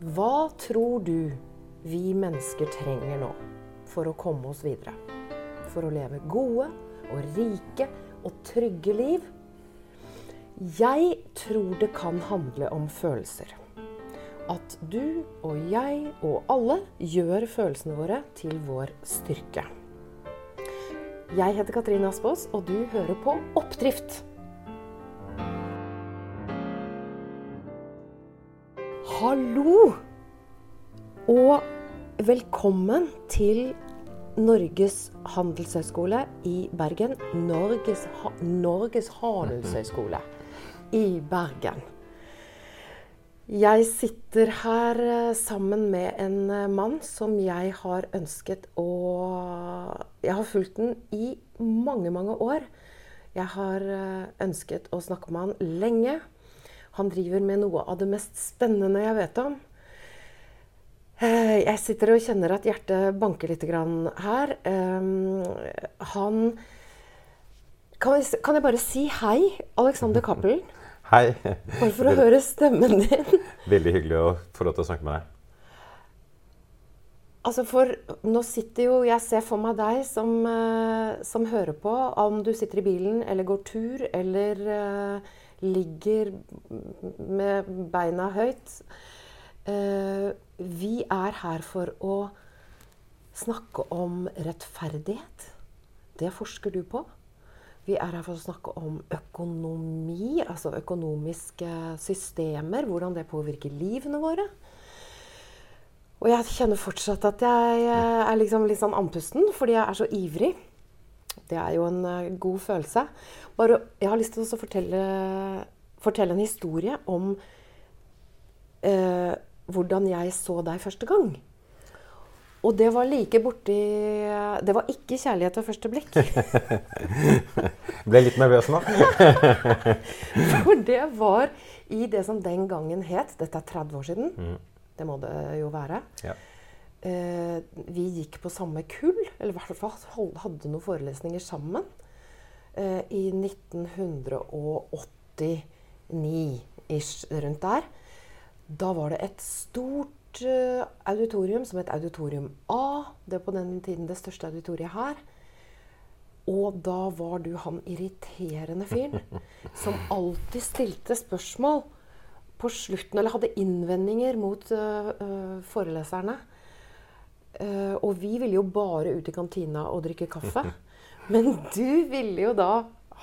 Hva tror du vi mennesker trenger nå for å komme oss videre? For å leve gode og rike og trygge liv? Jeg tror det kan handle om følelser. At du og jeg og alle gjør følelsene våre til vår styrke. Jeg heter Katrine Aspaas, og du hører på Oppdrift. Hallo! Og velkommen til Norges handelshøyskole i Bergen. Norges, ha Norges handelshøyskole i Bergen. Jeg sitter her eh, sammen med en eh, mann som jeg har ønsket å Jeg har fulgt den i mange, mange år. Jeg har eh, ønsket å snakke med han lenge. Han driver med noe av det mest spennende jeg vet om. Jeg sitter og kjenner at hjertet banker litt her. Han Kan jeg bare si hei, Alexander Cappelen? Hei. Bare for å høre stemmen din. Veldig hyggelig å få lov til å snakke med deg. Altså for nå sitter jo Jeg ser for meg deg som, uh, som hører på. Om du sitter i bilen eller går tur eller ligger med beina høyt. Uh, vi er her for å snakke om rettferdighet. Det forsker du på. Vi er her for å snakke om økonomi, altså økonomiske systemer. Hvordan det påvirker livene våre. Og jeg kjenner fortsatt at jeg er liksom litt sånn andpusten fordi jeg er så ivrig. Det er jo en uh, god følelse. Bare, jeg har lyst til å fortelle, fortelle en historie om eh, hvordan jeg så deg første gang. Og det var like borti Det var ikke kjærlighet ved første blikk. Ble litt nervøs nå. For det var i det som den gangen het Dette er 30 år siden. Mm. Det må det jo være. Ja. Eh, vi gikk på samme kull, eller i hvert fall hadde noen forelesninger sammen. Eh, I 1989-ish, rundt der. Da var det et stort uh, auditorium som het Auditorium A. Det er på den tiden det største auditoriet her. Og da var du han irriterende fyren som alltid stilte spørsmål på slutten, eller hadde innvendinger mot uh, foreleserne. Uh, og vi ville jo bare ut i kantina og drikke kaffe. Men du ville jo da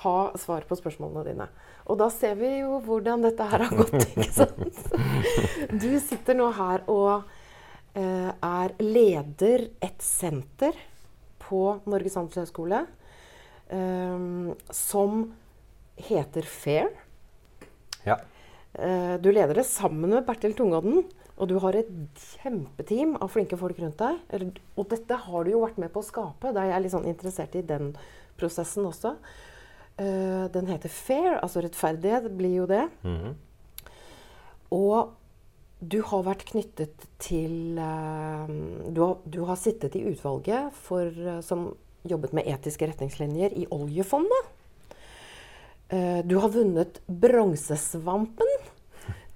ha svar på spørsmålene dine. Og da ser vi jo hvordan dette her har gått. ikke sant? Du sitter nå her og eh, er leder et senter på Norges handelshøyskole eh, som heter FAIR. Ja. Eh, du leder det sammen med Bertil Tungodden. Og du har et kjempeteam av flinke folk rundt deg. Og dette har du jo vært med på å skape. Da er jeg litt sånn interessert i den prosessen også. Uh, den heter Fair, altså rettferdighet blir jo det. Mm -hmm. Og du har vært knyttet til uh, du, har, du, har, sittet i utvalget for, uh, som jobbet med etiske retningslinjer i oljefondet. du har vunnet Bronsesvampen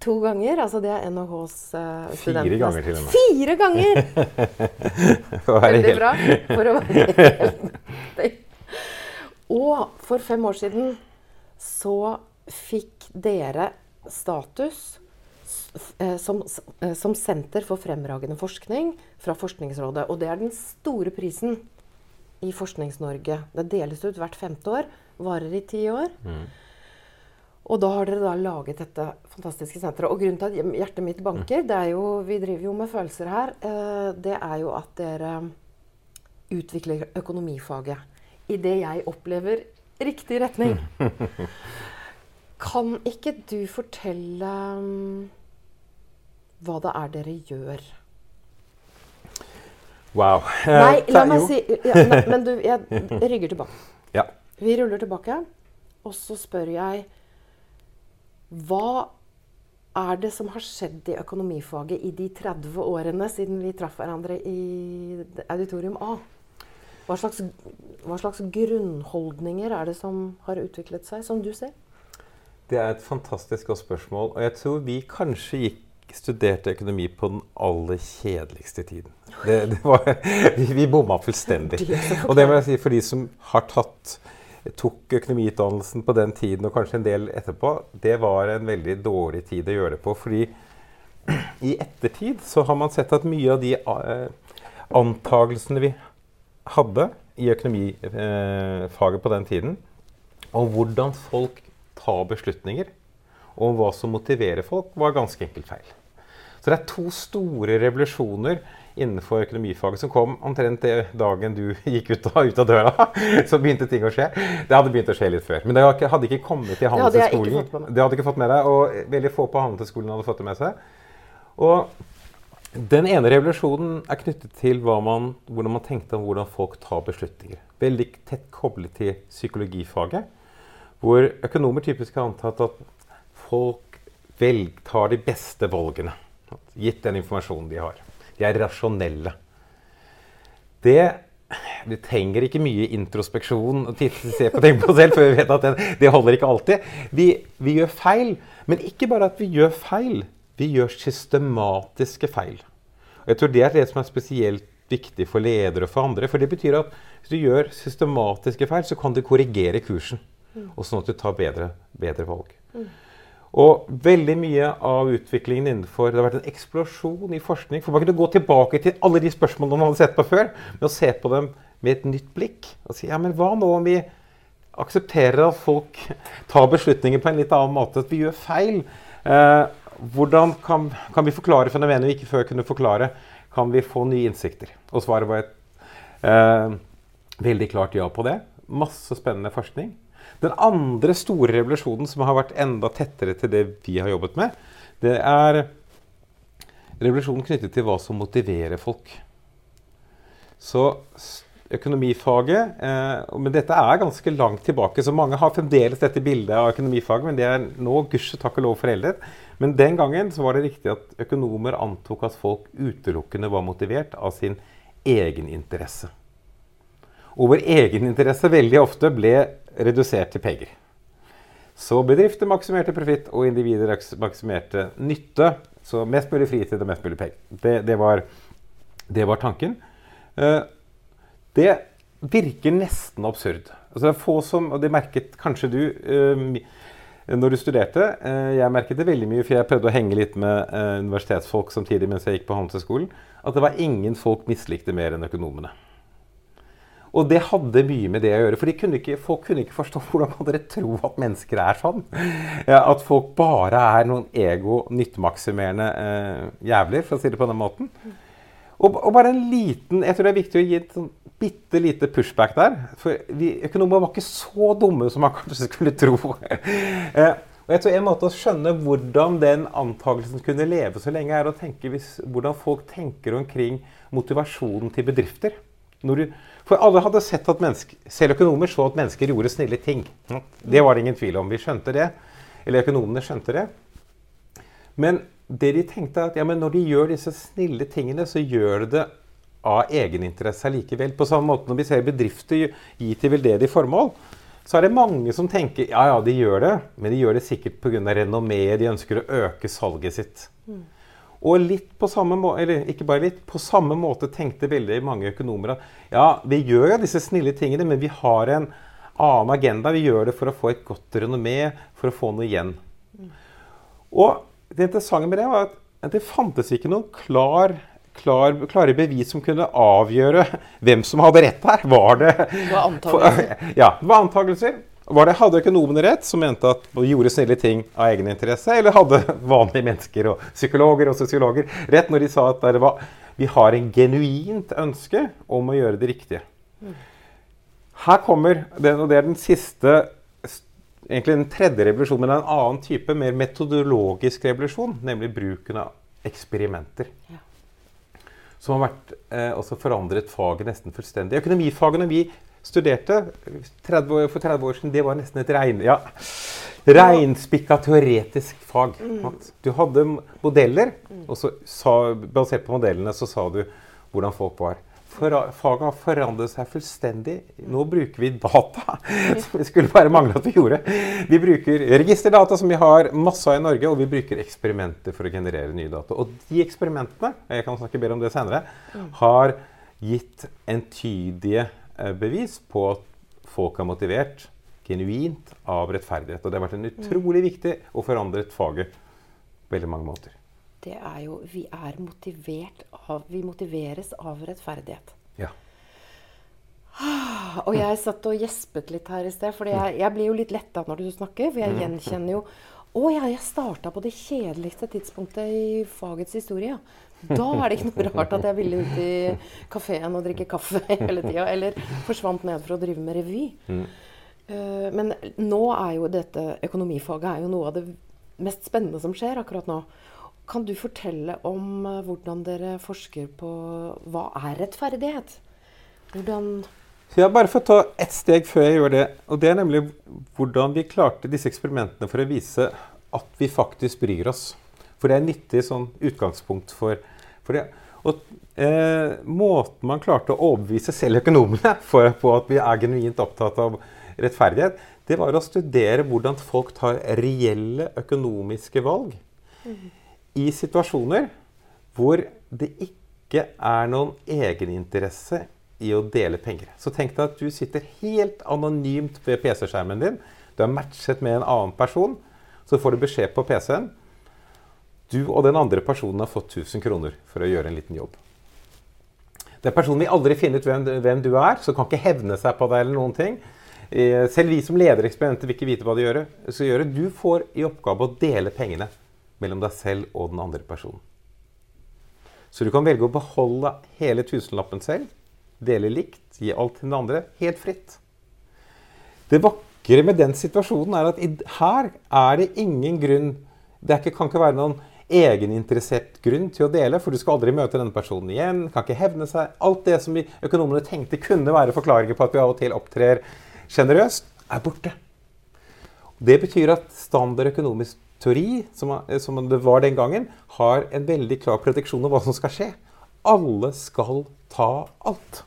to ganger. Altså det er NHHs uh, Fire ganger til og med. Fire ganger! Veldig bra. For å være helt og for fem år siden så fikk dere status eh, som, eh, som, senter for fremragende forskning fra Forskningsrådet. Og det er den store prisen i Forsknings-Norge. Det deles ut hvert femte år. Varer i ti år. Mm. Og da har dere da laget dette fantastiske senteret. Og grunnen til at hjertet mitt banker, det er jo, vi driver jo med følelser her, eh, det er jo at dere utvikler økonomifaget i det jeg opplever riktig retning. Kan ikke du fortelle um, hva det er dere gjør? Wow. Nei, la meg si ja, nei, Men du, jeg rygger tilbake. Ja. Vi ruller tilbake, og så spør jeg Hva er det som har skjedd i økonomifaget i de 30 årene siden vi traff hverandre i Auditorium A? Hva slags, hva slags, grunnholdninger er det som har utviklet seg, som du ser? Det er et fantastisk godt spørsmål. Og jeg tror vi kanskje gikk studerte økonomi på den aller kjedeligste tiden. Det, det var, vi, vi bomma fullstendig. Og det må jeg si for de som har tatt tok økonomiutdannelsen på den tiden, og kanskje en del etterpå, det var en veldig dårlig tid å gjøre det på. fordi i ettertid så har man sett at mye av de antakelsene antagelsene vi hadde i økonomifaget eh, på den tiden, om hvordan folk tar beslutninger, og hva som motiverer folk, var ganske enkelt feil. Så det er to store revolusjoner innenfor økonomifaget som kom omtrent dagen du gikk ut av, ut av, døra. Så begynte ting å skje. Det hadde begynt å skje litt før. Men det hadde ikke kommet til Handelshøyskolen. Det, det hadde ikke fått med deg, og veldig få på Handelshøyskolen hadde fått det med seg. Og den ene revolusjonen er knyttet til man, hvordan man tenkte om hvordan folk tar beslutninger. Veldig tett koblet til psykologifaget, hvor økonomer typisk har antatt at folk velg, tar de beste valgene, gitt den informasjonen de har. De er rasjonelle. Det vi trenger ikke mye introspeksjon og se på ting på selv, for vi vet at det, det holder ikke alltid. Vi, vi, gjør feil. Men ikke bare at vi gjør feil, vi gjør systematiske feil. Og jeg tror Det er det som er spesielt viktig for ledere og for andre. For det betyr at hvis du gjør systematiske feil, så kan du korrigere kursen. Og sånn at du tar bedre, bedre valg. Og veldig mye av utviklingen innenfor Det har vært en eksplosjon i forskning. For man kunne gå tilbake til alle de spørsmålene man hadde sett på før, med å se på dem med et nytt blikk. Og si ja, men hva nå om vi aksepterer at folk tar beslutninger på en litt annen måte? At vi gjør feil? Eh, hvordan kan, kan, vi forklare fenomenet vi ikke før kunne forklare? Kan vi få nye innsikter? Og svaret var et eh, veldig klart ja på det. Masse spennende forskning. Den andre store revolusjonen som har vært enda tettere til det vi har jobbet med, det er revolusjonen knyttet til hva som motiverer folk. Så økonomifaget eh, Men dette er ganske langt tilbake, så mange har fremdeles dette bildet av økonomifaget, men det er nå gusje takk og lov foreldet. Men den gangen så var det riktig at økonomer antok at folk utelukkende var motivert av sin egeninteresse. Og vår egeninteresse veldig ofte ble redusert til penger. Så bedrifter maksimerte profitt, og individer maksimerte nytte. Så mest mulig fritid og mest mulig penger. Det, det, var, det var, tanken. Uh, det virker nesten absurd. Altså, det er få som, og det merket kanskje du uh, når du studerte. Uh, jeg merket det veldig mye, for jeg prøvde å henge litt med universitetsfolk samtidig mens jeg gikk på Handelshøyskolen, at det var ingen folk mislikte mer enn økonomene. Og det hadde mye med det å gjøre. For kunne ikke, folk kunne ikke forstå hvordan kan dere tro at mennesker er sånn. At folk bare er noen ego-nyttemaksimerende eh, jævler, for å si det på den måten. Og, og, bare en liten Jeg tror det er viktig å gi et sånn bitte lite pushback der. For vi økonomer var ikke så dumme som man kanskje skulle tro. eh, og jeg tror En måte å skjønne hvordan den antakelsen kunne leve så lenge, er å tenke hvis, hvordan folk tenker omkring motivasjonen til bedrifter. Du, for alle hadde sett at mennesker, selv økonomer så at mennesker gjorde snille ting. Det var det ingen tvil om. Vi skjønte det. Eller økonomene skjønte det. Men det de tenkte er at ja, når de gjør disse snille tingene, så gjør de det av egeninteresse likevel. På samme måte når vi ser bedrifter gi til veldedige formål, så er det mange som tenker ja, ja, de gjør det, men de gjør det sikkert pga. renommeet. De ønsker å øke salget sitt. Mm. Og litt på samme måte, eller ikke bare litt, på samme måte tenkte veldig mange økonomer at ja, vi gjør jo disse snille tingene, men vi har en annen agenda. Vi gjør det for å få et godt renommé, for å få noe igjen. Og det interessante med det var at det fantes ikke noen klar, klar, klare bevis som kunne avgjøre hvem som hadde rett her. Var det, det var antakelser. Ja, det var antakelser. Var det, hadde økonomene rett, som mente at de gjorde snille ting av egeninteresse, eller hadde vanlige mennesker og psykologer og sosiologer rett når de sa at var, vi har en genuint ønske om å gjøre det riktige? Her kommer den, og det er den siste egentlig den tredje revolusjonen, men en annen type, mer metodologisk revolusjon, nemlig bruken av eksperimenter. Ja. Som har vært, eh, også forandret faget nesten fullstendig. Økonomifagene vi studerte 30 år, for 30 år siden, det var nesten et regn... Ja, Reinspikka teoretisk fag. Mm. Du hadde modeller, og så sa, basert på modellene så sa du hvordan folk var. for, faget har forandret seg fullstendig. Nå bruker vi data, som det skulle bare mangle at vi gjorde. Vi bruker registerdata, som vi har masse av i Norge, og vi bruker eksperimenter for å generere nye data. Og de eksperimentene jeg kan snakke bedre om det senere, har gitt entydige bevis på at folk er motivert genuint av rettferdighet. Og det har vært en utrolig viktig og forandret faget på veldig mange måter det er jo Vi er motivert av Vi motiveres av rettferdighet. Ja. Og jeg satt og gjespet litt her i sted, for jeg, jeg, blir jo litt letta når du snakker. For jeg mm. gjenkjenner jo Å ja, jeg starta på det kjedeligste tidspunktet i fagets historie. ja. Da er det ikke noe rart at jeg ville ut i kafeen og drikke kaffe hele tida. Eller forsvant ned for å drive med revy. Mm. Uh, men nå er jo dette økonomifaget er jo noe av det mest spennende som skjer akkurat nå. Kan du fortelle om uh, hvordan dere forsker på hva er rettferdighet? Hvordan ja, Bare for å ta ett steg før jeg gjør det. og Det er nemlig hvordan vi klarte disse eksperimentene for å vise at vi faktisk bryr oss. For det er nyttig sånn utgangspunkt for, for det. Og eh, Måten man klarte å overbevise selv økonomene for, på at vi er genuint opptatt av rettferdighet, det var å studere hvordan folk tar reelle økonomiske valg. Mm i situasjoner hvor det ikke er noen egeninteresse i å dele penger. Så tenk deg at du sitter helt anonymt ved PC-skjermen din. Du er matchet med en annen person. Så får du beskjed på PC-en. Du og den andre personen har fått 1000 kroner for å gjøre en liten jobb. Den personen vil aldri finne ut hvem, hvem, du er, så kan ikke hevne seg på deg. eller noen ting. Eh, selv vi som leder eksperimentet vil ikke vite hva de gjør. gjøre. Du får i oppgave å dele pengene mellom deg selv og den andre personen. Så du kan velge å beholde hele tusenlappen selv, dele likt, gi alt til den andre, helt fritt. Det vakre med den situasjonen er at her er det ingen grunn Det ikke, kan ikke være noen egeninteressert grunn til å dele, for du skal aldri møte denne personen igjen. kan ikke hevne seg. Alt det som vi økonomene tenkte kunne være forklaringer på at vi av og til opptrer sjenerøst, er borte. Det betyr at standard økonomisk teori, som, som, det var den gangen, har en veldig klar prediksjon om hva som skal skje. Alle skal ta alt.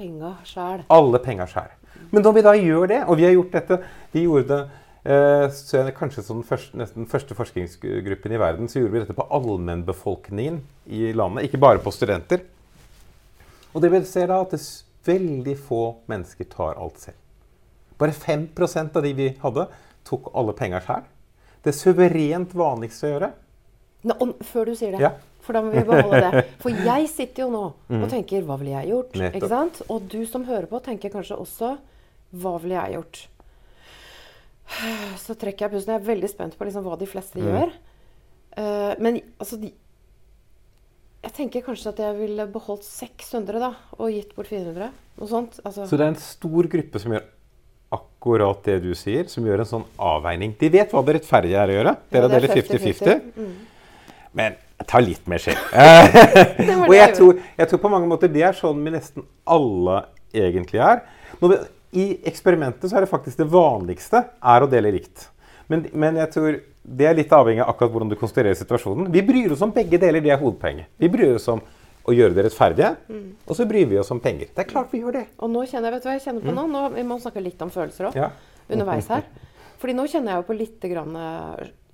Penga sjæl. Alle penga sjæl. Men når vi da gjør det, og vi har gjort dette Vi gjorde det eh, så kanskje som den første, nesten første forskningsgruppen i verden, så gjorde vi dette på allmennbefolkningen i landet, ikke bare på studenter. Og det vi ser da, at det veldig få mennesker tar alt selv. Bare 5 av de vi hadde, tok alle penga sjæl. det suverent vanligste å gjøre. Nå, før du sier det, ja. For da må vi beholde det. For jeg sitter jo nå mm. og tenker hva ville jeg gjort? Nettopp. Ikke sant? Og du som hører på, tenker kanskje også hva ville jeg gjort? Så trekker jeg pusten. Jeg er veldig spent på liksom hva de fleste mm. gjør. Uh, men altså de, Jeg tenker kanskje at jeg ville beholdt 600 da, og gitt bort 400. Noe sånt. Altså. Så det er en stor gruppe som gjør akkurat det du sier, som gjør en sånn avveining. De vet hva det rettferdige er å gjøre. Dere ja, deler 50-50. Mm. Men ta litt mer skjell. og jeg tror, jeg tror, på mange måter det er sånn vi nesten alle egentlig er. Vi, I eksperimentet så er det faktisk det vanligste er å dele likt. Men, men, jeg tror det er litt avhengig av akkurat hvordan du konstruerer situasjonen. Vi bryr oss om begge deler. Det er hovedpoenget. Vi bryr oss om å gjøre det rettferdige. Mm. Og så bryr vi oss om penger. Det er klart vi gjør det. Og nå kjenner jeg, vet du hva jeg kjenner på nå? nå vi må snakke litt om følelser òg. Ja. Underveis her. Fordi nå kjenner jeg jo på litt, grann,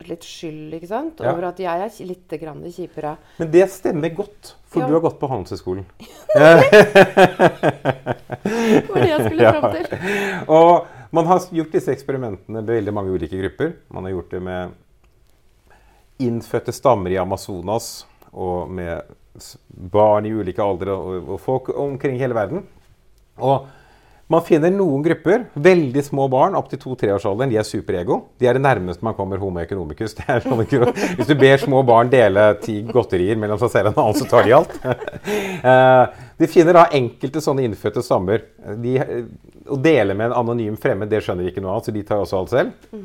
litt skyld ikke sant? over ja. at jeg er litt grann kjipere. Men det stemmer godt, for ja. du har gått på Handelshøyskolen. det var det jeg skulle fram til. Og man har gjort disse eksperimentene med veldig mange ulike grupper. Man har gjort det med innfødte stammer i Amazonas og med barn i ulike aldre og, og folk omkring hele verden. Og man finner noen grupper, veldig små barn opp til to-treårsalderen, de er superego. De er det nærmeste man kommer homo economicus. Hvis du ber små barn dele ti godterier mellom seg selv og en annen, så tar de alt. Eh, de finner da enkelte sånne innfødte stammer. De, å dele med en anonym fremmed, det skjønner de ikke noe av, så de tar også alt selv.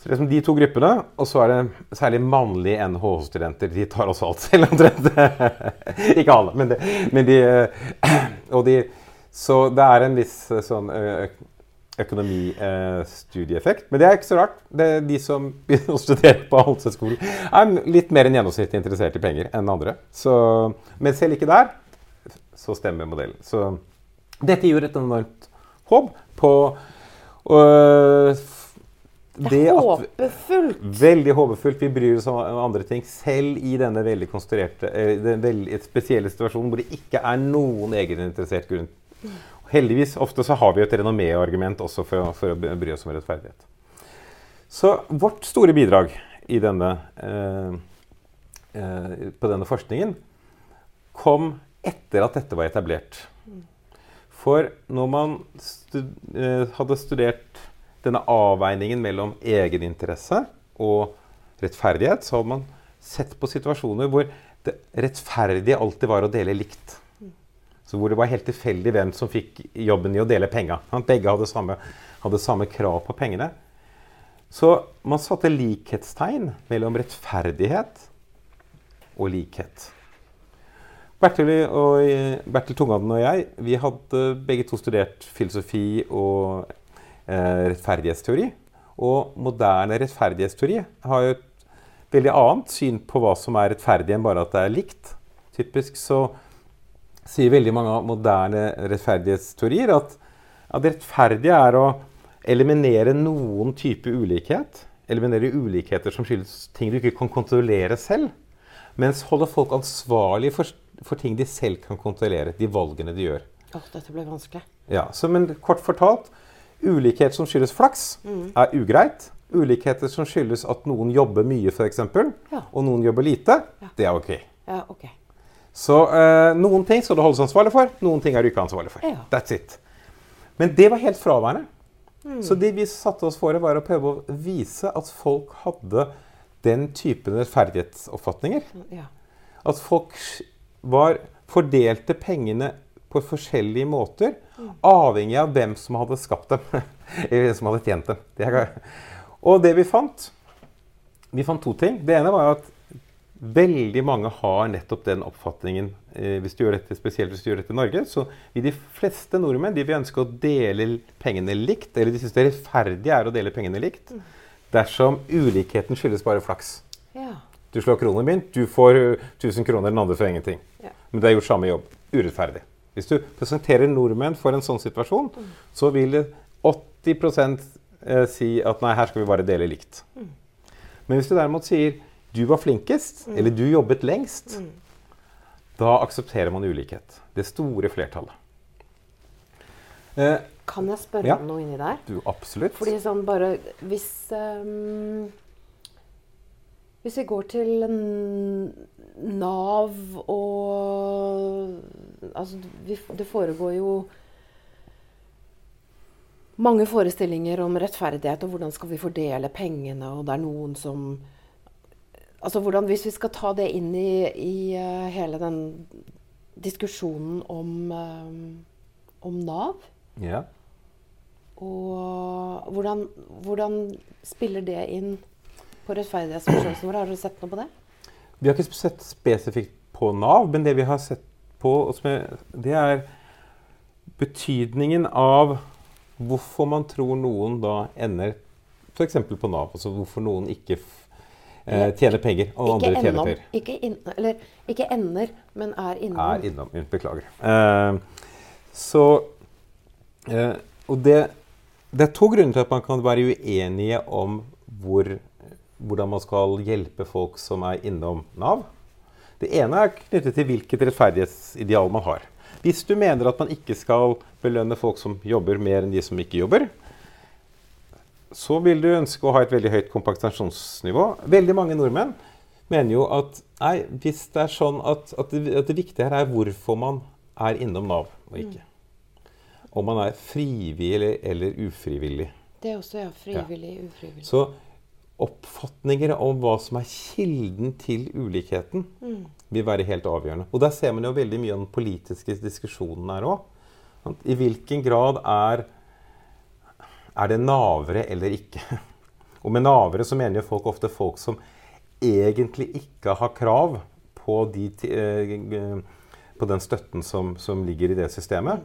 Så liksom De to gruppene, og så er det særlig mannlige NHH-studenter. De tar også alt selv, omtrent. ikke alle, men, det, men de, og de Så det er en viss sånn økonomistudieeffekt. Men det er ikke så rart. Det er de som begynner å studere på Handelshøyskolen, er litt mer enn gjennomsnittlig interessert i penger enn andre. Så, men selv ikke der så stemmer modellen. Så dette gir et enormt håp på øh, det er håpefullt. veldig håpefullt. Vi bryr oss om andre ting. Selv i denne veldig konstruerte, eh, den veldig spesielle situasjonen hvor det ikke er noen egeninteressert grunn. Heldigvis ofte så har vi et renomméargument også for, for, å bry oss om rettferdighet. Så vårt store bidrag denne, eh, eh, på denne forskningen kom etter at dette var etablert. For når man stud, eh, hadde studert denne avveiningen mellom egeninteresse og rettferdighet, så hadde man sett på situasjoner hvor det rettferdige alltid var å dele likt. Så hvor det var helt tilfeldig hvem som fikk jobben i å dele penga. Begge hadde samme, hadde samme krav på pengene. Så man satte likhetstegn mellom rettferdighet og likhet. Bertil, og, Bertil Tungaden og jeg vi hadde begge to studert filosofi og eh, rettferdighetsteori. Og moderne rettferdighetsteori har jo et veldig annet syn på hva som er rettferdig, enn bare at det er likt. Typisk så sier veldig mange av moderne rettferdighetsteorier at, at rettferdige er å eliminere noen type ulikhet. Eliminere ulikheter som skyldes ting du ikke kan kontrollere selv. Mens holde folk ansvarlig for, for ting de selv kan kontrollere. De valgene de gjør. Oh, dette ble vanskelig. Ja, så, men kort fortalt Ulikhet som skyldes flaks, mm. er ugreit. Ulikheter som skyldes at noen jobber mye, f.eks., ja. og noen jobber lite, ja. det er ok. Ja, okay. Så eh, noen ting skal du holdes ansvarlig for, noen ting er du ikke ansvarlig for. That's it. Men det var helt fraværende. Mm. Så det vi satte oss for, var å prøve å vise at folk hadde den typen rettferdighetsoppfatninger. At folk var, fordelte pengene på forskjellige måter, avhengig av hvem som hadde skapt dem. Eller hvem som hadde tjent dem. Det og det vi fant Vi fant to ting. Det ene var at veldig mange har nettopp den oppfatningen. Eh, hvis du gjør dette, spesielt hvis du gjør dette i Norge, så vil de fleste nordmenn de vil ønske å dele pengene likt. Eller de syns det rettferdige er å dele pengene likt. Dersom ulikheten skyldes bare flaks. Ja. Du slår kronen min, du får 1000 kroner, den andre får ingenting. Ja. Men det er gjort samme jobb. Urettferdig. Hvis du presenterer nordmenn for en sånn situasjon, mm. så vil 80 eh, si at nei, her skal vi bare dele likt. Mm. Men hvis du derimot sier du var flinkest, mm. eller du jobbet lengst, da aksepterer man ulikhet. Det store flertallet. Eh, kan jeg spørre ja, om noe inni der? Du, absolutt. Fordi sånn bare Hvis um, Hvis vi går til Nav og Altså, det foregår jo mange forestillinger om rettferdighet og hvordan skal vi fordele pengene, og det er noen som Altså hvordan, Hvis vi skal ta det inn i, i uh, hele den diskusjonen om, um, om Nav ja. Og hvordan, hvordan, spiller det inn på rettferdighetsforståelsen vår? Har dere sett noe på det? Vi har ikke sett spesifikt på Nav, men det vi har sett på, det er betydningen av hvorfor man tror noen da ender f.eks. på Nav. Altså hvorfor noen ikke eh, tjener penger, og andre tjener penger. Ikke, inn, eller, ikke ender, men er innom. Er innom. Beklager. Eh, så eh, Og det, det er to grunner til at man kan være uenige om hvor, hvordan man skal hjelpe folk som er innom Nav. Det ene er knyttet til hvilket rettferdighetsideal man har. Hvis du mener at man ikke skal belønne folk som jobber, mer enn de som ikke jobber, så vil du ønske å ha et veldig høyt kompensasjonsnivå. Veldig mange nordmenn mener jo at nei, hvis det er sånn at, at, det, at det, viktige her er hvorfor man er innom Nav og ikke. Om man er frivillig eller ufrivillig. Det er også, ja. Frivillig, ja. ufrivillig. Så oppfatninger om hva som er kilden til ulikheten, mm. vil være helt avgjørende. Og der ser man jo veldig mye av den politiske diskusjonen her òg. I hvilken grad er, er det navere eller ikke? Og med navere så mener jo folk ofte folk som egentlig ikke har krav på, de, eh, på den støtten som, som, ligger i det systemet.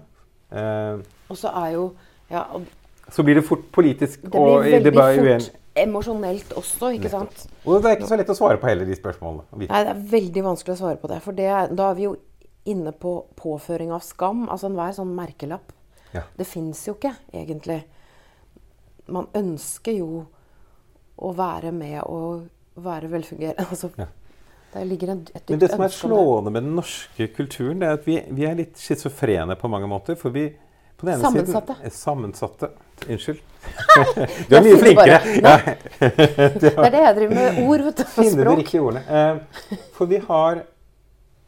Eh, og så er jo ja, Så blir det fort politisk. Det blir veldig det fort emosjonelt også, ikke Nettopp. sant? Og det er ikke så lett å svare på heller de spørsmålene. Nei, det er veldig vanskelig å svare på det. For det, da er vi jo inne på påføring av skam. Altså enhver sånn merkelapp. Ja. Det fins jo ikke, egentlig. Man ønsker jo å være med og være velfungerende. Altså, Ja. Der ligger et dypt Men det som er slående med den norske kulturen, det er at vi, vi er litt schizofrene på mange måter. For vi på den ene Sammensatte. Siden, sammensatte. Unnskyld. Du er mye flinkere. Ja. Det er det jeg driver med. Ord vet du, og Finne de språk. riktige ordene. Eh, for vi har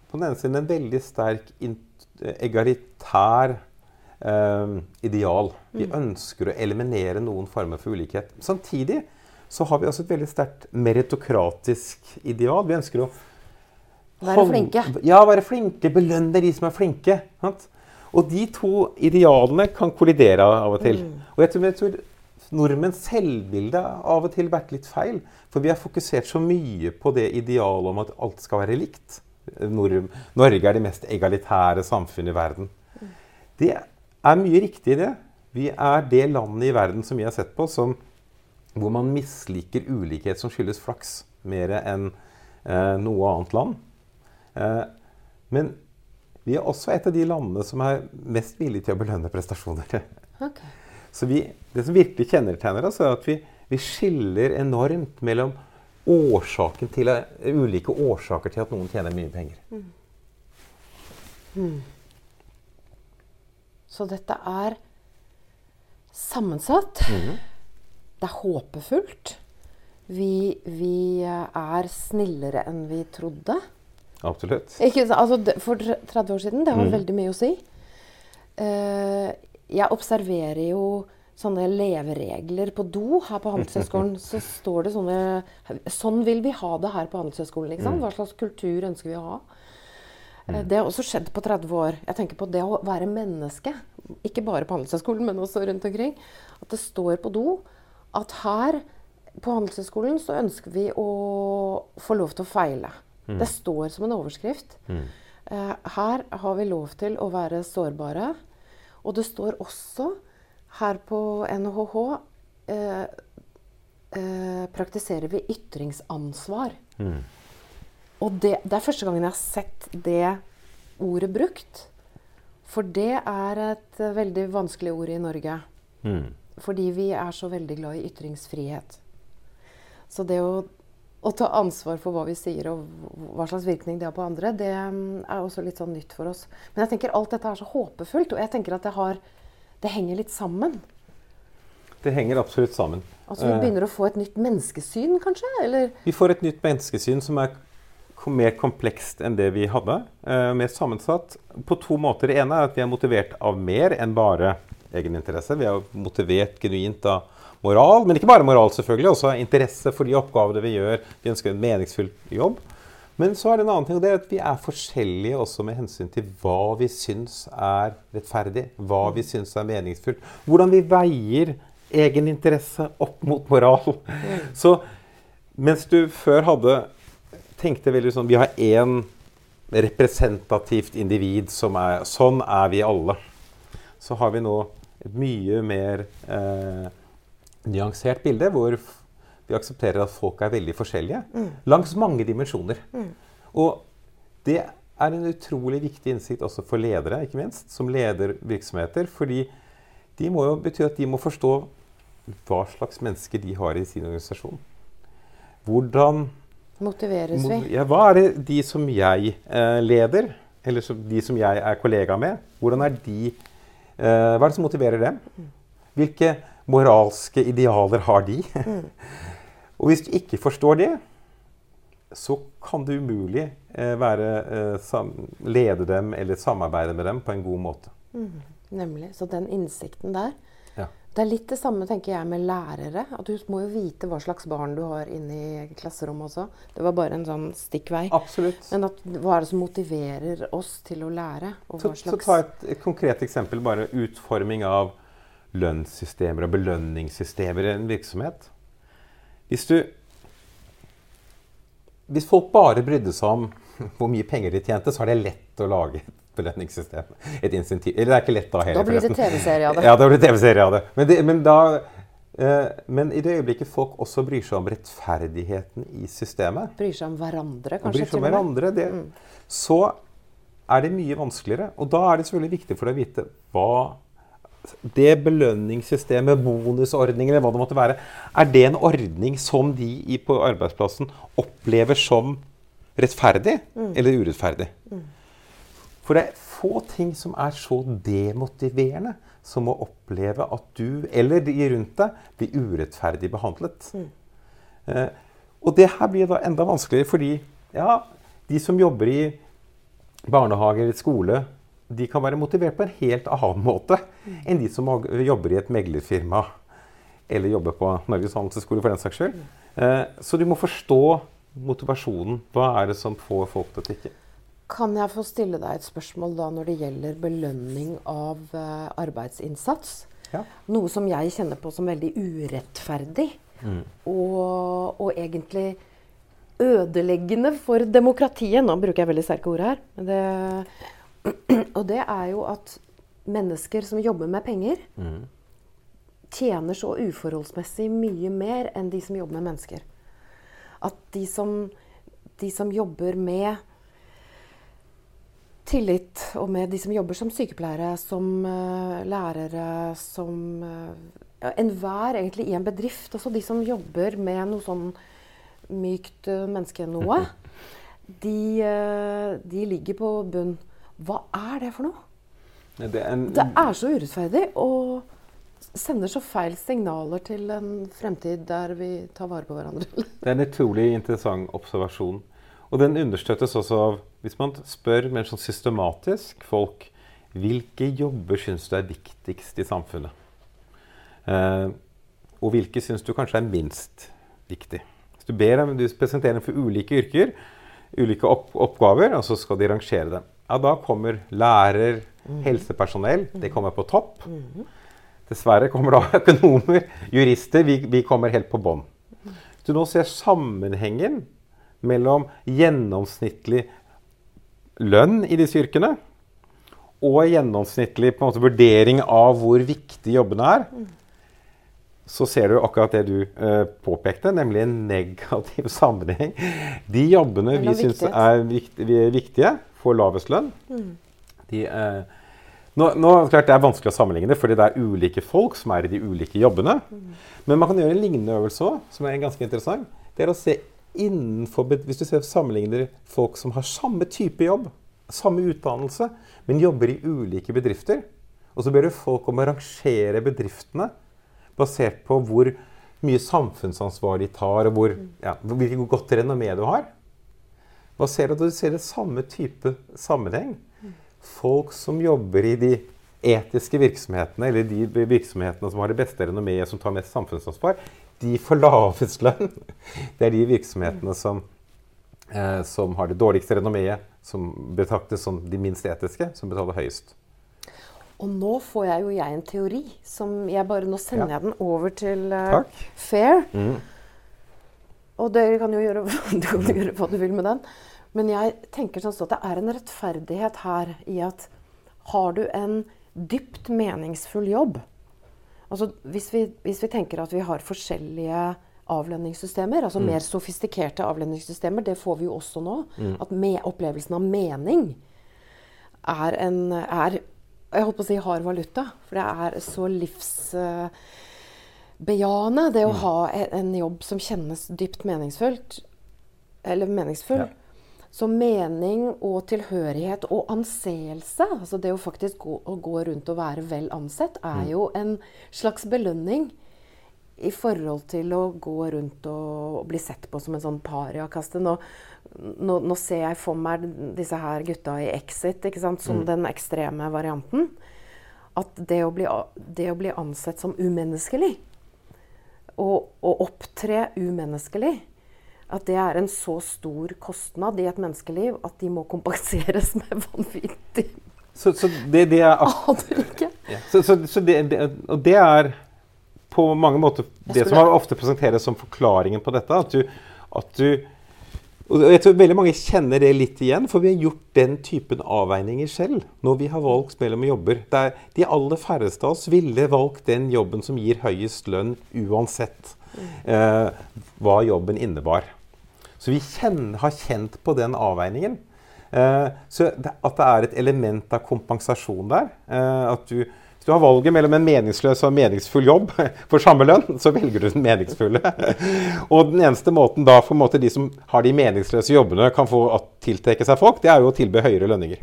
på den ene siden en veldig sterk eh, egalitær eh, ideal. Vi Mm. ønsker å eliminere noen former for ulikhet. Samtidig så har vi også et veldig sterkt meritokratisk ideal. Vi ønsker å Være flinke. Ja, være flinke. Belønne de som er flinke. Sant? Og de to idealene kan kollidere av og til. Mm. Og jeg tror, jeg tror nordmenns selvbilde av og til vært litt feil. For vi har fokusert så mye på det idealet om at alt skal være likt. Nor Norge er det mest egalitære samfunnet i verden. Det er mye riktig i det. Vi er det landet i verden som vi har sett på som hvor man misliker ulikhet som skyldes flaks, mer enn eh, noe annet land. Eh, men vi er også et av de landene som er mest villige til å belønne prestasjoner. Okay. Så vi, det som virkelig kjennetegner oss, er at vi, vi skiller enormt mellom årsaken til, ulike årsaker til at noen tjener mye penger. Så dette er sammensatt. Det er håpefullt. Vi, vi er snillere enn vi trodde. Absolutt. Ikke, altså, for 30 år siden, det har Mm. veldig mye å si. Uh, jeg observerer jo sånne leveregler på do her på Handelshøyskolen. Så står det sånne Sånn vil vi ha det her på Handelshøyskolen. Ikke sant? Hva slags kultur ønsker vi å ha? Eh, Det har også skjedd på 30 år. Jeg tenker på det å være menneske. Ikke bare på Handelshøyskolen, men også rundt omkring. At det står på do at her på Handelshøyskolen så ønsker vi å få lov til å feile. Det står som en overskrift. Mm. her har vi lov til å være sårbare. Og det står også her på NHH eh, eh, praktiserer vi ytringsansvar. Og det, det er første gangen jeg har sett det ordet brukt. For det er et eh, veldig vanskelig ord i Norge. Mm. Fordi vi er så veldig glad i ytringsfrihet. Så det å, å ta ansvar for hva vi sier og hva slags virkning det har på andre, det mm, er også litt sånn nytt for oss. Men jeg tenker alt dette er så håpefullt, og jeg tenker at det, har, det henger litt sammen. Det henger absolutt sammen. Altså Vi Eh, begynner å få et nytt menneskesyn, kanskje? Eller Vi får et nytt menneskesyn som er mer komplekst enn det vi hadde. Eh, mer sammensatt på to måter. Det ene er at vi er motivert av mer enn bare egeninteresse. Vi er motivert genuint av moral, men ikke bare moral, selvfølgelig. Også interesse for de oppgavene vi gjør. Vi ønsker en meningsfull jobb. Men så er det en annen ting, og det er at vi er forskjellige også med hensyn til hva vi syns er rettferdig, hva vi syns er meningsfullt. Hvordan vi veier egeninteresse opp mot moral. Så mens du før hadde tenkte veldig sånn Vi har én representativt individ som er Sånn er vi alle. Så har vi nå et mye mer eh, nyansert bilde, hvor vi aksepterer at folk er veldig forskjellige. Langs mange dimensjoner. Og det er en utrolig viktig innsikt også for ledere, ikke minst, som leder virksomheter. Fordi de må jo bety at de må forstå hva slags mennesker de har i sin organisasjon. Hvordan motiveres vi? ja, Hva er det de som jeg eh, leder, eller som, de som jeg er kollega med, hvordan er de eh, Hva er det som motiverer dem? Hvilke moralske idealer har de? Og hvis du ikke forstår det, så kan du umulig eh, være, eh, lede dem eller samarbeide med dem på en god måte. Nemlig. Så den innsikten der. Det er litt det samme tenker jeg med lærere. At Du må jo vite hva slags barn du har inne i klasserommet også. Det var bare en sånn stikkvei. Absolutt. Men at, hva er det som motiverer oss til å lære? Og Så, så ta et, et konkret eksempel. Bare utforming av lønnssystemer og belønningssystemer i en virksomhet. Hvis du Hvis folk bare brydde seg om hvor mye penger de tjente, så er det lett å lage et belønningssystem. Et insentiv. Eller det er ikke lett da heller. Da blir det. TV-serie av det. Ja, da blir det TV-serie av det. Men, det, men, da, eh, men i det øyeblikket folk også bryr seg om rettferdigheten i systemet, Bryr seg om hverandre, kanskje? bryr seg om hverandre, det, så er det mye vanskeligere. Og da er det selvfølgelig viktig for deg å vite hva det belønningssystemet, bonusordningen eller hva det måtte være, er det en ordning som de på arbeidsplassen opplever som rettferdig mm. eller urettferdig? Mm. For det er få ting som er så demotiverende som å oppleve at du eller de rundt deg blir urettferdig behandlet. Mm. Eh, og det her blir da enda vanskeligere fordi ja, de som jobber i barnehage eller skole, de kan være motivert på en helt annen måte enn de som jobber i et meglerfirma eller jobber på Norges handelshøyskole for den saks skyld. Eh, så du må forstå motivasjonen. Hva er det som får folk til å tikke? Kan jeg få stille deg et spørsmål da når det gjelder belønning av uh, arbeidsinnsats? Ja. Noe som jeg kjenner på som veldig urettferdig. Mm. Og, og, egentlig ødeleggende for demokratiet. Nå bruker jeg veldig sterke ord her. Det, og det er jo at mennesker som jobber med penger, mm. tjener så uforholdsmessig mye mer enn de som jobber med mennesker. At de som, de som jobber med tillit, og med de som jobber som sykepleiere, som uh, lærere, som uh, Enhver egentlig i en bedrift, også de som jobber med noe sånn mykt uh, menneske noe, de, de ligger på bunn. Hva er det for noe? Det er, en, det er så urettferdig og sender så feil signaler til en fremtid der vi tar vare på hverandre. det er en utrolig interessant observasjon. Og den understøttes også av Hvis man spør mer sånn systematisk folk hvilke jobber syns du er viktigst i samfunnet? Eh, og hvilke syns du kanskje er minst viktig? Hvis du ber dem, du presenterer dem for ulike yrker, ulike opp oppgaver, og så skal de rangere dem ja, da kommer lærer, helsepersonell. Det kommer på topp. Dessverre kommer da økonomer, jurister. Vi, vi kommer helt på bånn. Hvis du nå ser sammenhengen mellom gjennomsnittlig lønn i disse yrkene og gjennomsnittlig måte, vurdering av hvor viktig jobbene er, så ser du akkurat det du eh, påpekte, nemlig en negativ sammenheng. De jobbene vi syns er viktige, får lavest lønn. Mm. De, eh, nå, nå, klart Det er vanskelig å sammenligne, fordi det er ulike folk som er i de ulike jobbene. Mm. Men man kan gjøre en lignende øvelse òg, som er ganske interessant. Det er å se innenfor, Hvis du ser, sammenligner folk som har samme type jobb, samme utdannelse, men jobber i ulike bedrifter, og så ber du folk om å rangere bedriftene basert på hvor mye samfunnsansvar de tar, og hvor, ja, hvilket godt renommé du har. Hva ser du? Du ser det samme type sammenheng. Folk som jobber i de etiske virksomhetene, eller de virksomhetene som har det beste renommeet, som tar mest samfunnsansvar, de får lavest lønn. Det er de virksomhetene som, eh, som har det dårligste renommeet, som betraktes som de minst etiske, som betaler høyest. Og nå får jeg jo jeg en teori som jeg bare Nå sender ja. jeg den over til uh, Fair. Mm. Og dere kan jo gjøre, du kan gjøre hva du vil med den. Men jeg tenker sånn at det er en rettferdighet her i at har du en dypt meningsfull jobb altså hvis vi, hvis vi tenker at vi har forskjellige avlønningssystemer, altså mm. mer sofistikerte avlønningssystemer, det får vi jo også nå. Mm. At med, opplevelsen av mening er en er, Jeg holdt på å si hard valuta. For det er så livsbejaende. Uh, det å mm. ha en jobb som kjennes dypt meningsfullt. Eller meningsfull. Ja. Så mening og tilhørighet og anseelse, altså det å faktisk gå, å gå rundt og være vel ansett, er mm. jo en slags belønning i forhold til å gå rundt og, og bli sett på som en sånn pariakaste. Nå, nå, nå, ser jeg for meg disse her gutta i Exit som mm. den ekstreme varianten. At det å, bli, det å bli ansett som umenneskelig og, å opptre umenneskelig, at det er en så stor kostnad i et menneskeliv at de må kompenseres med vanvittig Så, så det, det, er Aner ikke. Så, så, så det, det, og det er på mange måter det som ofte presenteres som forklaringen på dette. At du, at du og jeg tror veldig mange kjenner det litt igjen, for vi har gjort den typen avveininger selv når vi har valgt mellom jobber. Der de aller færreste av oss ville valgt den jobben som gir høyest lønn uansett hva jobben innebar. Så vi kjenner, har kjent på den avveiningen. Eh, så det, at det er et element av kompensasjon der. Eh, at du, hvis du har valget mellom en meningsløs og meningsfull jobb for samme lønn, så velger du den meningsfulle. og den eneste måten da for måte, de som har de meningsløse jobbene, kan få tiltrekke seg folk, det er jo å tilby høyere lønninger.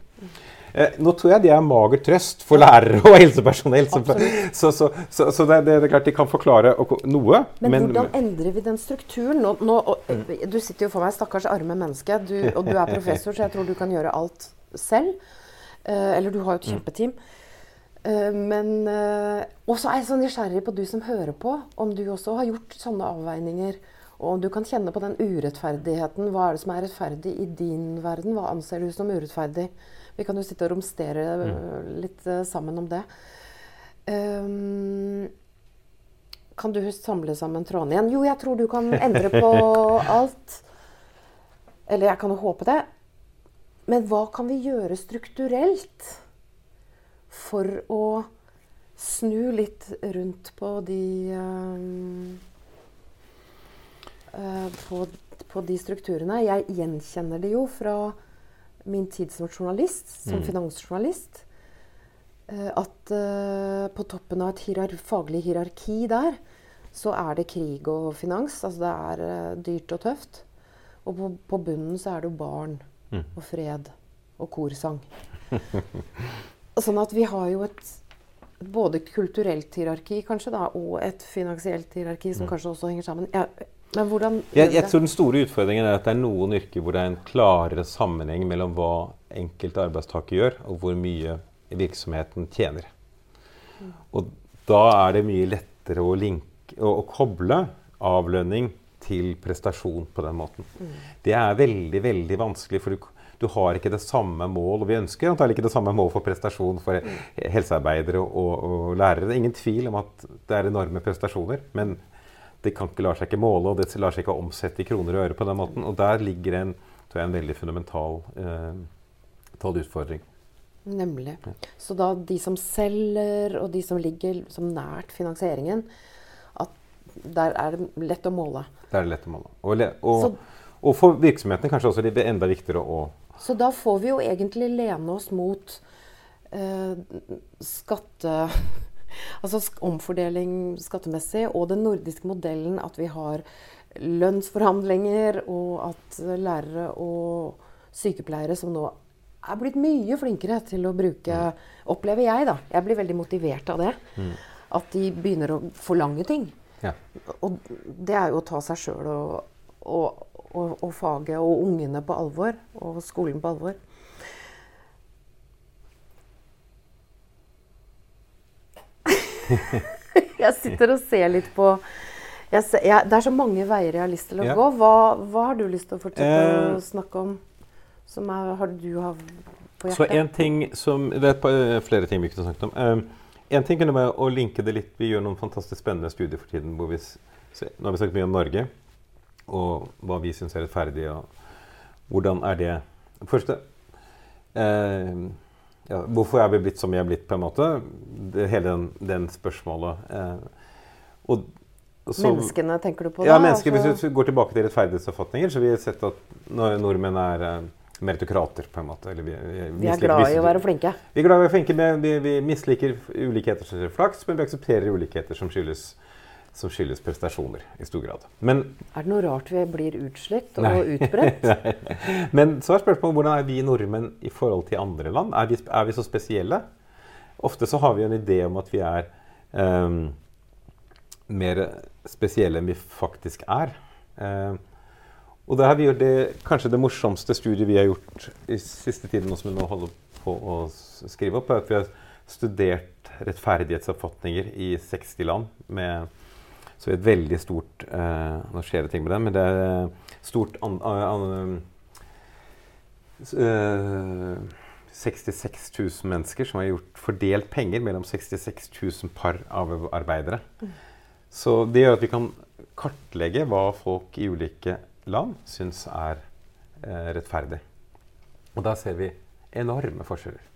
Eh, nå tror jeg det er mager trøst for lærere og helsepersonell. Så, så, så, så det, det, er klart de kan forklare noe. Men, men hvordan endrer vi den strukturen? Nå, nå, og, du sitter jo for meg, stakkars arme menneske, du, og du er professor, så jeg tror du kan gjøre alt selv. Uh, eller du har jo et mm. kjempeteam. Men Og så er jeg så nysgjerrig på du som hører på, om du også har gjort sånne avveininger. Og om du kan kjenne på den urettferdigheten. Hva er det som er rettferdig i din verden? Hva anser du som urettferdig? Vi kan jo sitte og romstere mm. litt uh, sammen om det. Um, kan du samle sammen trådene igjen? Jo, jeg tror du kan endre på alt. Eller jeg kan jo håpe det. Men hva kan vi gjøre strukturelt for å snu litt rundt på de um, uh, på, på, de strukturene? Jeg gjenkjenner det jo fra min tid som journalist, som mm. finansjournalist, eh, at uh, på toppen av et hierar faglig hierarki der, så er det krig og finans. Altså det er uh, dyrt og tøft. Og på, på, bunnen så er det jo barn mm. og fred og korsang. sånn at vi har jo et både kulturelt hierarki kanskje da, og et finansielt hierarki som mm. kanskje også henger sammen. Jeg, hvordan jeg, jeg, tror Den store utfordringen er at det er noen yrker hvor det er en klarere sammenheng mellom hva enkelte arbeidstaker gjør, og hvor mye virksomheten tjener. Mm. Og da er det mye lettere å, linke, å, å koble avlønning til prestasjon på den måten. Mm. Det er veldig veldig vanskelig, for du, du, har ikke det samme mål. Og vi ønsker antakelig ikke det samme mål for prestasjon for helsearbeidere helsearbeidere og, og, lærere. Det er ingen tvil om at det er enorme prestasjoner. men det kan ikke lar seg ikke måle, og det lar seg ikke omsette i kroner og øre på den måten. Og der ligger en, jeg, en veldig fundamental eh, utfordring. Nemlig. Ja. Så da de som selger, og de som ligger som nært finansieringen, at der er det lett å måle. Der er det lett å måle. Og, og, så, og for virksomhetene kanskje også blir enda viktigere å Så da får vi jo egentlig lene oss mot eh, skatte altså omfordeling skattemessig, og den nordiske modellen at vi har lønnsforhandlinger, og at lærere og sykepleiere som nå er blitt mye flinkere til å bruke Opplever jeg, da. Jeg blir veldig motivert av det. Mm. At de begynner å forlange ting. Ja. Og det er jo å ta seg sjøl og, og, og, og faget og ungene på alvor, og skolen på alvor. jeg sitter og ser litt på ser, jeg, Det er så mange veier jeg har lyst til å ja. gå. Hva, hva, har du lyst til å fortsette eh, å snakke om? Som er, har du har på hjertet? Så en ting som, Det er eh, flere ting vi kunne snakket om. Um, en ting kunne være å linke det litt. Vi gjør noen fantastisk spennende studier for tiden. hvor vi, så, Nå har vi snakket mye om Norge, og hva vi syns er rettferdig. og Hvordan er det Første eh, ja, Hvorfor er vi blitt som vi er blitt, på en måte? Det, hele den, den spørsmålet. Eh, og, så, Menneskene, tenker du på da? Ja, mennesker, altså. Hvis vi går tilbake til rettferdighetsoppfatninger, så vi har sett at nordmenn er eh, meritokrater, på en måte. Vi, vi, vi, er glad i å være flinke? Vi er glad i å være flinke, men vi, vi misliker ulikheter som skyldes flaks, men vi aksepterer ulikheter som skyldes som skyldes prestasjoner i stor grad. Men, er det noe rart vi blir utslitt og nei, utbredt? Men så er spørsmålet hvordan er vi nordmenn i forhold til andre land? Er vi, er vi, så spesielle? Ofte så har vi en idé om at vi er um, mer spesielle enn vi faktisk er. Um, og det har vi gjort det, kanskje det morsomste studiet vi har gjort i siste tiden, som vi nå holder på å skrive opp, er at vi har studert rettferdighetsoppfatninger i 60 land med så vi er et veldig stort uh, Nå skjer det ting med det, men det er stort an, an, uh, 66 000 mennesker som har gjort, fordelt penger mellom 66 000 par av arbeidere. Mm. Så det gjør at vi kan kartlegge hva folk i ulike land syns er uh, rettferdig. Og da ser vi enorme forskjeller.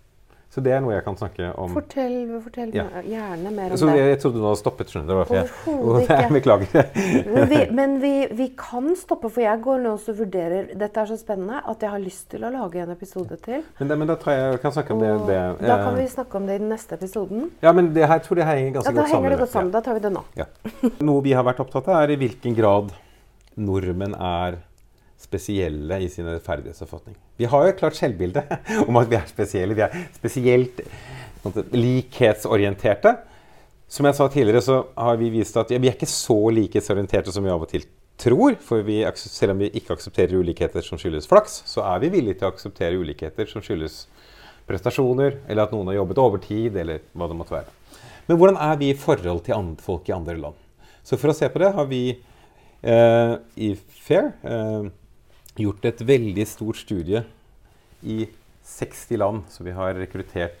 Så det er noe jeg kan snakke om. Fortell, fortell Ja. gjerne mer om Så det. jeg, trodde du hadde stoppet, skjønner du. Det var derfor Overhodet ikke. Beklager. Men, vi, men vi, vi kan stoppe, for jeg går nå og vurderer Dette er så spennende at jeg har lyst til å lage en episode til. Men, det, men da tror jeg, kan snakke om det, det da kan eh, vi snakke om det i den neste episoden. Ja, men det her tror jeg henger ganske ja, godt sammen. Da henger det godt Ja. sammen. Da tar vi det nå. Ja. Noe vi har vært opptatt av, er i hvilken grad nordmenn er spesielle i sin rettferdighetsoppfatning. Vi har jo et klart selvbilde om at vi er spesielle. Vi er spesielt likhetsorienterte. Som jeg sa tidligere, så har vi vist at ja, vi er ikke så likhetsorienterte som vi av og til tror. For vi, selv om vi ikke aksepterer ulikheter som skyldes flaks, så er vi villige til å akseptere ulikheter som skyldes prestasjoner, eller at noen har jobbet overtid, eller hva det måtte være. Men hvordan er vi i forhold til andre folk i andre land? Så for å se på det har vi eh, i FAIR eh, gjort et veldig stort studie i 60 land. Så vi har rekruttert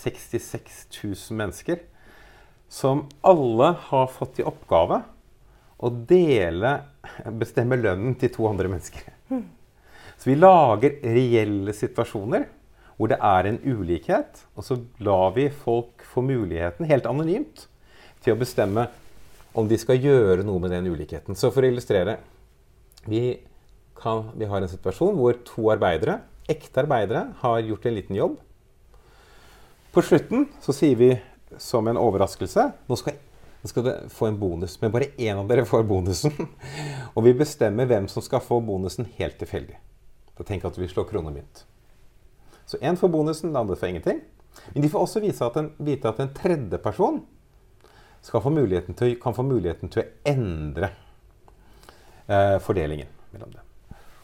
66 000 mennesker som alle har fått i oppgave å dele, bestemme lønnen til to andre mennesker. Så vi lager reelle situasjoner hvor det er en ulikhet, og så lar vi folk få muligheten, helt anonymt, til å bestemme om de skal gjøre noe med den ulikheten. Så for å illustrere vi, kan, vi har en situasjon hvor to arbeidere, ekte arbeidere, har gjort en liten jobb. På slutten så sier vi som en overraskelse nå skal, nå skal dere få en bonus, men bare én av dere får bonusen. Og vi bestemmer hvem som skal få bonusen helt tilfeldig. Så tenk at vi slår krone mynt. Så én får bonusen, den andre får ingenting. Men de får også at en, vite at en tredje person få til, kan få muligheten til å endre eh, fordelingen mellom dem.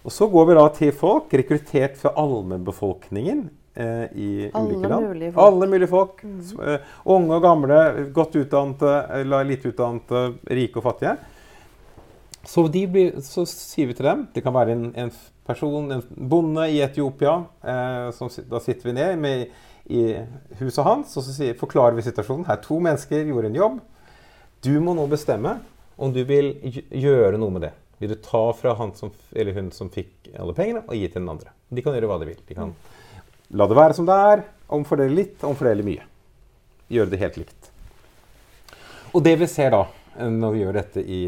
Og så går vi da til folk rekruttert fra allmennbefolkningen eh, i Alle ulike land. mulige folk. Alle mulige folk. s- eh, unge og gamle, godt utdannede eller lite utdannede, rike og fattige. Så, de blir, så sier vi til dem Det kan være en, en person, en bonde i Etiopia. Eh, som, da sitter vi ned med, i huset hans og så sier, forklarer vi situasjonen. Her to mennesker gjorde en jobb. Du må nå bestemme om du vil gjøre noe med det. Vil du ta fra han som, eller hun som fikk alle pengene, og gi til den andre? De kan gjøre hva de vil. De kan la det være som det er, omfordele litt, omfordele mye. Gjøre det helt likt. Og det vi ser da, eh, når vi gjør dette i,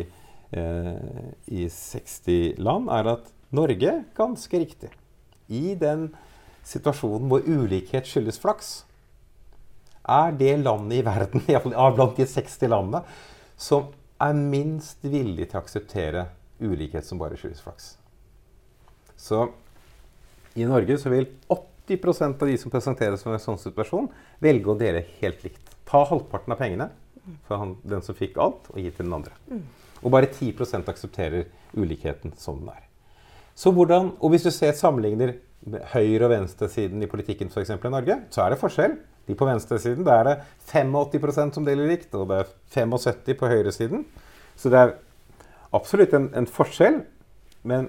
eh, i 60 land, er at Norge, ganske riktig, i den situasjonen hvor ulikhet skyldes flaks, er det landet i verden, i hvert fall blant de 60 landene, som er minst villig til å akseptere ulikhet som bare skyldes flaks. Så i Norge så vil 80% av de som presenteres for en sånn situasjon, velge å dele helt likt. Ta halvparten av pengene fra han, den som fikk alt, og gi til den andre. Og bare 10% aksepterer ulikheten som den er. Så hvordan, og Hvis du ser sammenligner høyre- og venstresiden i politikken for eksempel i Norge, så er det forskjell. De på venstresiden der er det 85% som deler likt, og det er 75 på høyresiden. Så det er absolutt en, en forskjell. Men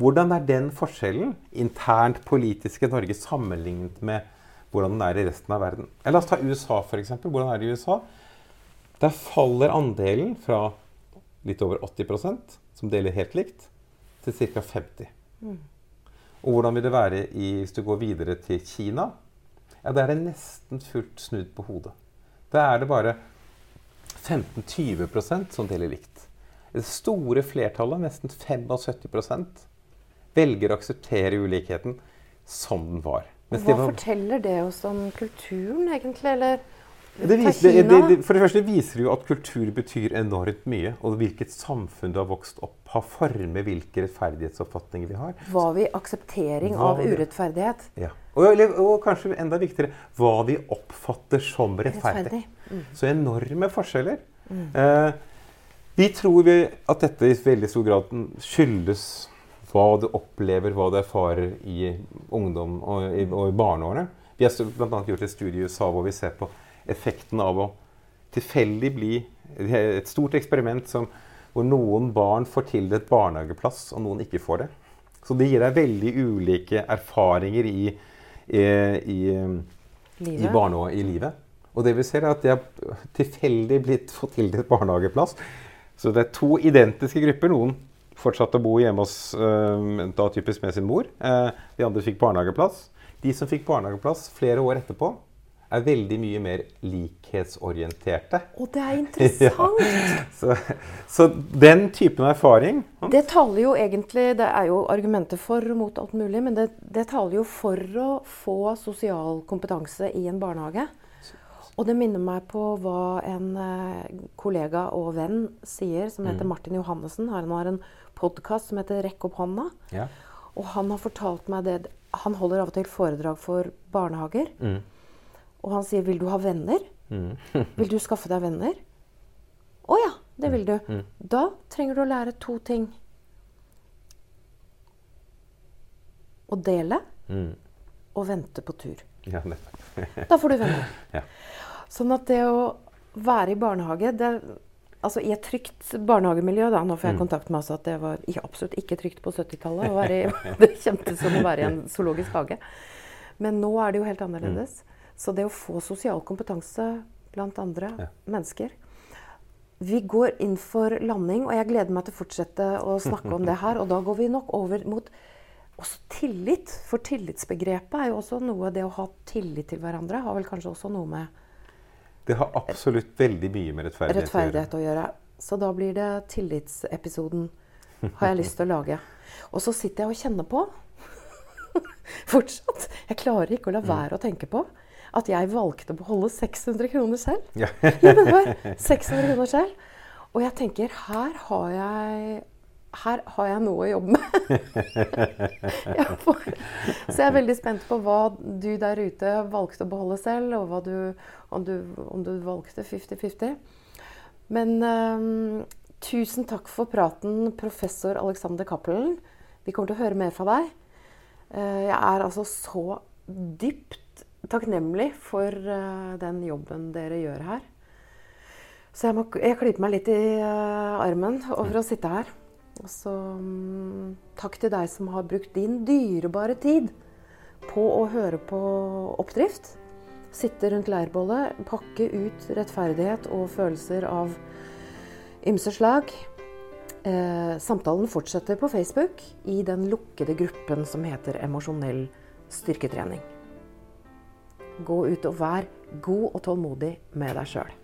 hvordan er den forskjellen internt politisk i Norge sammenlignet med hvordan den er i resten av verden? La oss ta USA, f.eks. Hvordan er det i USA? Der faller andelen fra litt over 80% som deler helt likt, til ca. 50 Og hvordan vil det være i, hvis du går videre til Kina? Ja, Der er det nesten fullt snudd på hodet. Der er det bare 15-20% som deler likt. Det store flertallet, nesten 75% velger å akseptere ulikheten som den var. Mens Hva de var- forteller det oss om kulturen, egentlig? Eller Det, viser, det, det, for det første viser det jo at kultur betyr enormt mye. Og hvilket samfunn du har vokst opp har formet hvilke rettferdighetsoppfatninger vi har. Var vi akseptering Hva av urettferdighet? Ja. Og, eller, og kanskje enda viktigere hva vi oppfatter som rettferdig. Rettferdig. Så enorme forskjeller. Eh, vi tror vi at dette i veldig stor grad skyldes hva du opplever, hva du erfarer i ungdom og i, og i barneårene. Vi har bl.a. gjort et studie i USA hvor vi ser på effekten av å tilfeldig bli Et stort eksperiment som, hvor noen barn får tildelt barnehageplass, og noen ikke får det. Så det gir deg veldig ulike erfaringer i, i, i i, Livet? i livet. Og det vi ser er at de har tilfeldig blitt fått tildelt barnehageplass. Så det er to identiske grupper. Noen fortsatte å bo hjemme hos da typisk med sin mor. Eh, de andre fikk barnehageplass. De som fikk barnehageplass flere år etterpå, er veldig mye mer likhetsorienterte. Og det er interessant! så, så, den typen erfaring Det taler jo egentlig Det er jo argumenter for og mot alt mulig, men det, det taler jo for å få sosial kompetanse i en barnehage. Og det minner meg på hva en eh, kollega og venn sier, som heter mm. Martin Johannessen. Han har en podkast som heter 'Rekk opp hånda'. Ja. Og han har fortalt meg det Han holder av og til foredrag for barnehager. Mm. Og han sier 'Vil du ha venner?' Mm. 'Vil du skaffe deg venner?' 'Å ja, det vil du.' Mm. Da trenger du å lære to ting. Å dele mm. og vente på tur. Ja, da får du venner. Ja. Sånn at det å være i barnehage det, altså I et trygt barnehagemiljø da, Nå får jeg mm. kontakt med altså at det var absolutt ikke trygt på 70-tallet. Det kjentes som å være i en zoologisk hage. Men nå er det jo helt annerledes. Mm. Så det å få sosial kompetanse blant andre ja. mennesker Vi går inn for landing, og jeg gleder meg til å fortsette å snakke om det her. Og da går vi nok over mot også tillit. For tillitsbegrepet er jo også noe Det å ha tillit til hverandre har vel kanskje også noe med det har absolutt veldig mye med rettferdighet, rettferdighet å, gjøre. Så da blir det tillitsepisoden har jeg lyst til å lage. Og så sitter jeg og kjenner på fortsatt. Jeg klarer ikke å la mm. være å tenke på at jeg valgte å beholde 600 kroner selv. Ja. ja, men hør, 600 kroner selv. Og jeg tenker her har jeg her har jeg noe å jobbe med. så jeg er veldig spent på hva du der ute valgte å beholde selv, og du, om, du, om, du, valgte 50-50. Men um, tusen takk for praten, professor Alexander Cappelen. Vi kommer til å høre mer fra deg. Uh, jeg er altså så dypt takknemlig for uh, den jobben dere gjør her. Så jeg, må, jeg klyper meg litt i uh, armen over å sitte her. Og så um, takk til deg som har brukt din dyrebare tid på å høre på oppdrift. Sitte rundt leirbålet, pakke ut rettferdighet og følelser av ymse slag. Eh, samtalen fortsetter på Facebook i den lukkede gruppen som heter Emosjonell styrketrening. Gå ut og vær god og tålmodig med deg sjøl.